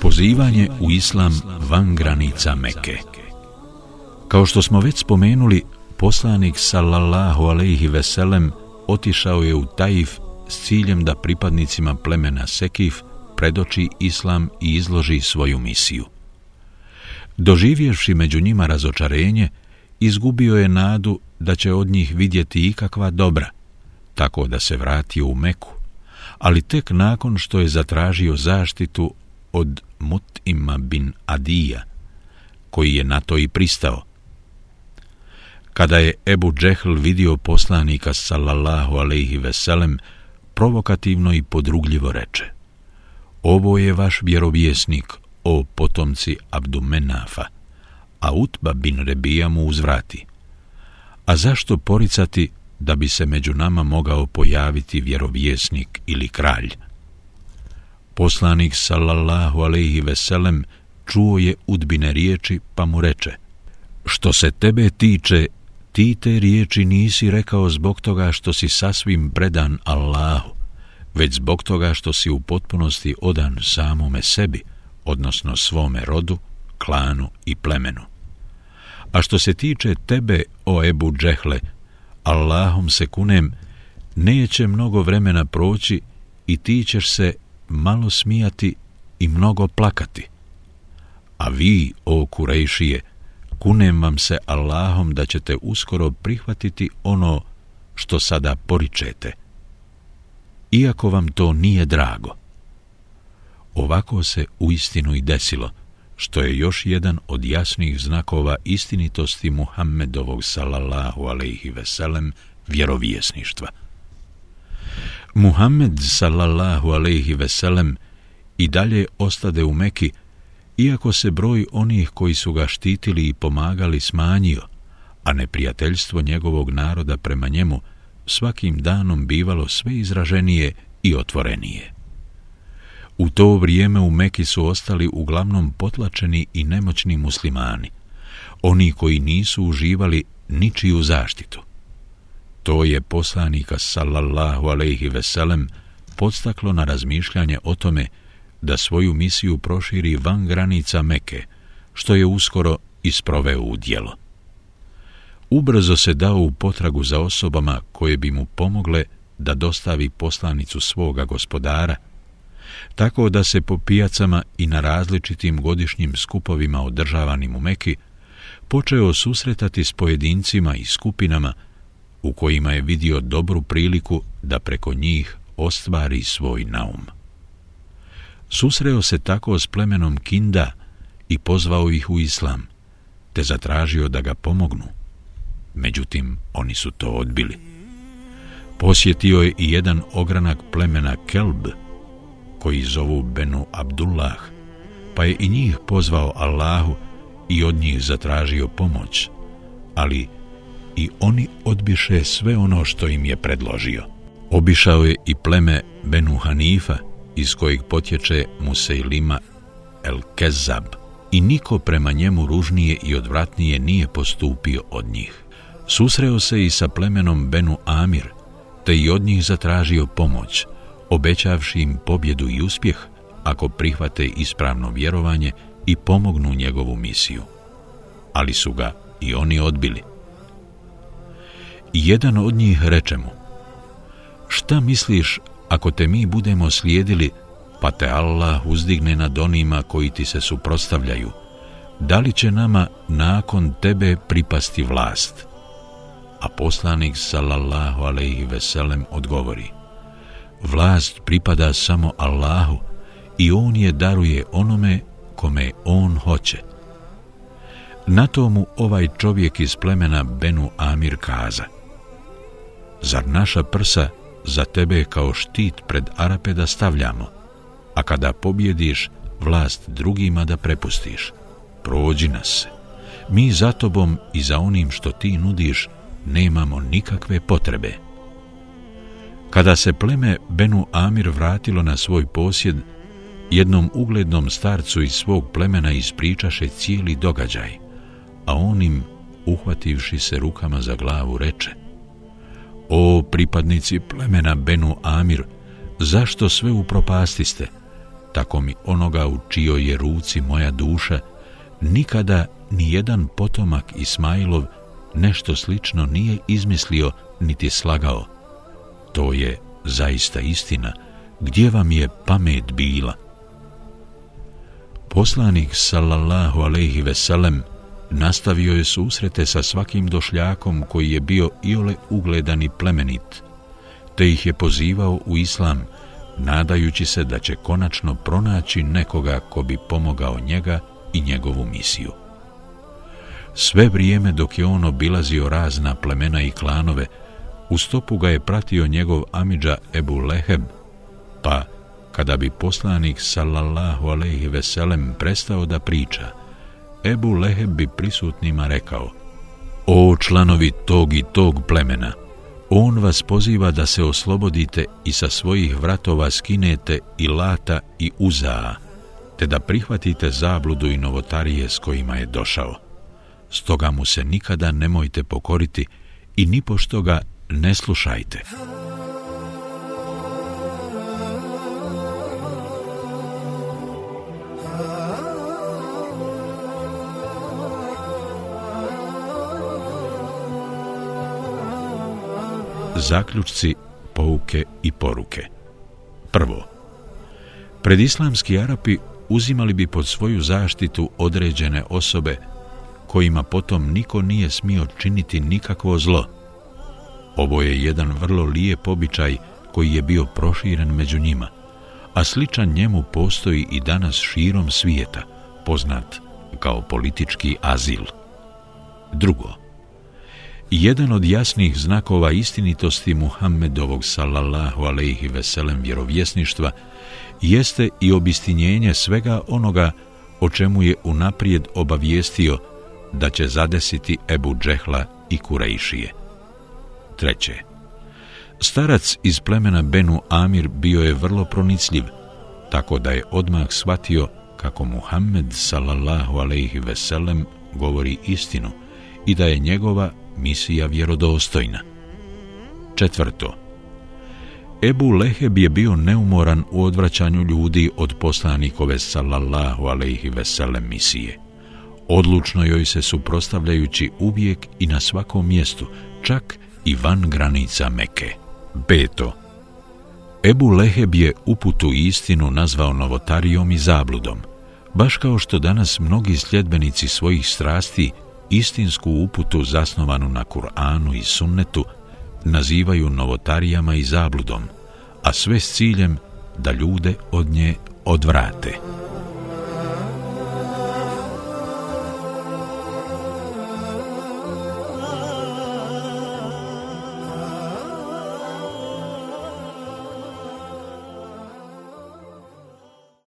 Pozivanje u islam van granica Meke Kao što smo već spomenuli, poslanik sallallahu alejhi ve sellem otišao je u Taif s ciljem da pripadnicima plemena Sekif predoči islam i izloži svoju misiju. Doživjevši među njima razočarenje, izgubio je nadu da će od njih vidjeti ikakva dobra, tako da se vratio u Meku, ali tek nakon što je zatražio zaštitu od Mutima bin Adija, koji je na to i pristao. Kada je Ebu Džehl vidio poslanika sallallahu alaihi veselem, provokativno i podrugljivo reče Ovo je vaš vjerovjesnik, o potomci Abdumenafa, a Utba bin Rebija mu uzvrati. A zašto poricati da bi se među nama mogao pojaviti vjerovjesnik ili kralj? Poslanik sallallahu alaihi veselem čuo je Udbine riječi pa mu reče Što se tebe tiče, ti te riječi nisi rekao zbog toga što si sasvim predan Allahu, već zbog toga što si u potpunosti odan samome sebi, odnosno svome rodu, klanu i plemenu. A što se tiče tebe, o Ebu Džehle, Allahom se kunem, neće mnogo vremena proći i ti ćeš se malo smijati i mnogo plakati. A vi, o Kurejšije, kunem vam se Allahom da ćete uskoro prihvatiti ono što sada poričete, iako vam to nije drago. Ovako se u istinu i desilo, što je još jedan od jasnih znakova istinitosti Muhammedovog sallallahu alaihi veselem vjerovjesništva. Muhammed sallallahu alaihi veselem i dalje ostade u Meki, iako se broj onih koji su ga štitili i pomagali smanjio, a neprijateljstvo njegovog naroda prema njemu svakim danom bivalo sve izraženije i otvorenije. U to vrijeme u Meki su ostali uglavnom potlačeni i nemoćni muslimani, oni koji nisu uživali ničiju zaštitu. To je poslanika sallallahu alejhi ve sellem podstaklo na razmišljanje o tome da svoju misiju proširi van granica Meke, što je uskoro isproveo u djelo. Ubrzo se dao u potragu za osobama koje bi mu pomogle da dostavi poslanicu svoga gospodara, tako da se po pijacama i na različitim godišnjim skupovima održavanim u Meki počeo susretati s pojedincima i skupinama u kojima je vidio dobru priliku da preko njih ostvari svoj naum. Susreo se tako s plemenom Kinda i pozvao ih u islam, te zatražio da ga pomognu. Međutim, oni su to odbili. Posjetio je i jedan ogranak plemena Kelb, koji zovu Benu Abdullah, pa je i njih pozvao Allahu i od njih zatražio pomoć, ali i oni odbiše sve ono što im je predložio. Obišao je i pleme Benu Hanifa, iz kojeg potječe Musejlima El Kezab, i niko prema njemu ružnije i odvratnije nije postupio od njih. Susreo se i sa plemenom Benu Amir, te i od njih zatražio pomoć, obećavši im pobjedu i uspjeh ako prihvate ispravno vjerovanje i pomognu njegovu misiju. Ali su ga i oni odbili. Jedan od njih reče mu, šta misliš ako te mi budemo slijedili, pa te Allah uzdigne nad onima koji ti se suprostavljaju, da li će nama nakon tebe pripasti vlast? A poslanik sallallahu alaihi veselem odgovori, vlast pripada samo Allahu i on je daruje onome kome on hoće. Na tomu ovaj čovjek iz plemena Benu Amir kaza, zar naša prsa za tebe kao štit pred Arape da stavljamo, a kada pobjediš, vlast drugima da prepustiš. Prođi nas se. Mi za tobom i za onim što ti nudiš nemamo nikakve potrebe. Kada se pleme Benu Amir vratilo na svoj posjed, jednom uglednom starcu iz svog plemena ispričaše cijeli događaj, a on im, uhvativši se rukama za glavu, reče O pripadnici plemena Benu Amir, zašto sve upropastiste? Tako mi onoga u čijoj je ruci moja duša, nikada ni jedan potomak Ismailov nešto slično nije izmislio niti slagao. To je zaista istina. Gdje vam je pamet bila? Poslanik sallallahu alejhi ve sellem nastavio je susrete sa svakim došljakom koji je bio iole ugledan i plemenit, te ih je pozivao u islam, nadajući se da će konačno pronaći nekoga ko bi pomogao njega i njegovu misiju. Sve vrijeme dok je on obilazio razna plemena i klanove, u stopu ga je pratio njegov amidža Ebu Leheb, pa kada bi poslanik sallallahu alejhi ve sellem prestao da priča, Ebu Leheb bi prisutnima rekao: O članovi tog i tog plemena, on vas poziva da se oslobodite i sa svojih vratova skinete i lata i uzaa, te da prihvatite zabludu i novotarije s kojima je došao. Stoga mu se nikada nemojte pokoriti i ni pošto ga ne slušajte. Zaključci, pouke i poruke Prvo, predislamski Arapi uzimali bi pod svoju zaštitu određene osobe kojima potom niko nije smio činiti nikakvo zlo. Ovo je jedan vrlo lijep običaj koji je bio proširen među njima, a sličan njemu postoji i danas širom svijeta, poznat kao politički azil. Drugo, jedan od jasnih znakova istinitosti Muhammedovog sallallahu alejhi ve sellem vjerovjesništva jeste i obistinjenje svega onoga o čemu je unaprijed obavijestio da će zadesiti Ebu Džehla i Kurejšije. Treće, starac iz plemena Benu Amir bio je vrlo pronicljiv, tako da je odmah shvatio kako Muhammed sallallahu alejhi ve sellem govori istinu i da je njegova misija vjerodostojna. Četvrto, Ebu Leheb je bio neumoran u odvraćanju ljudi od poslanikove sallallahu alejhi ve sellem misije. Odlučno joj se suprostavljajući uvijek i na svakom mjestu, čak i van granica Meke. Peto. Ebu Leheb je uputu istinu nazvao novotarijom i zabludom, baš kao što danas mnogi sljedbenici svojih strasti istinsku uputu zasnovanu na Kur'anu i sunnetu nazivaju novotarijama i zabludom, a sve s ciljem da ljude od nje odvrate.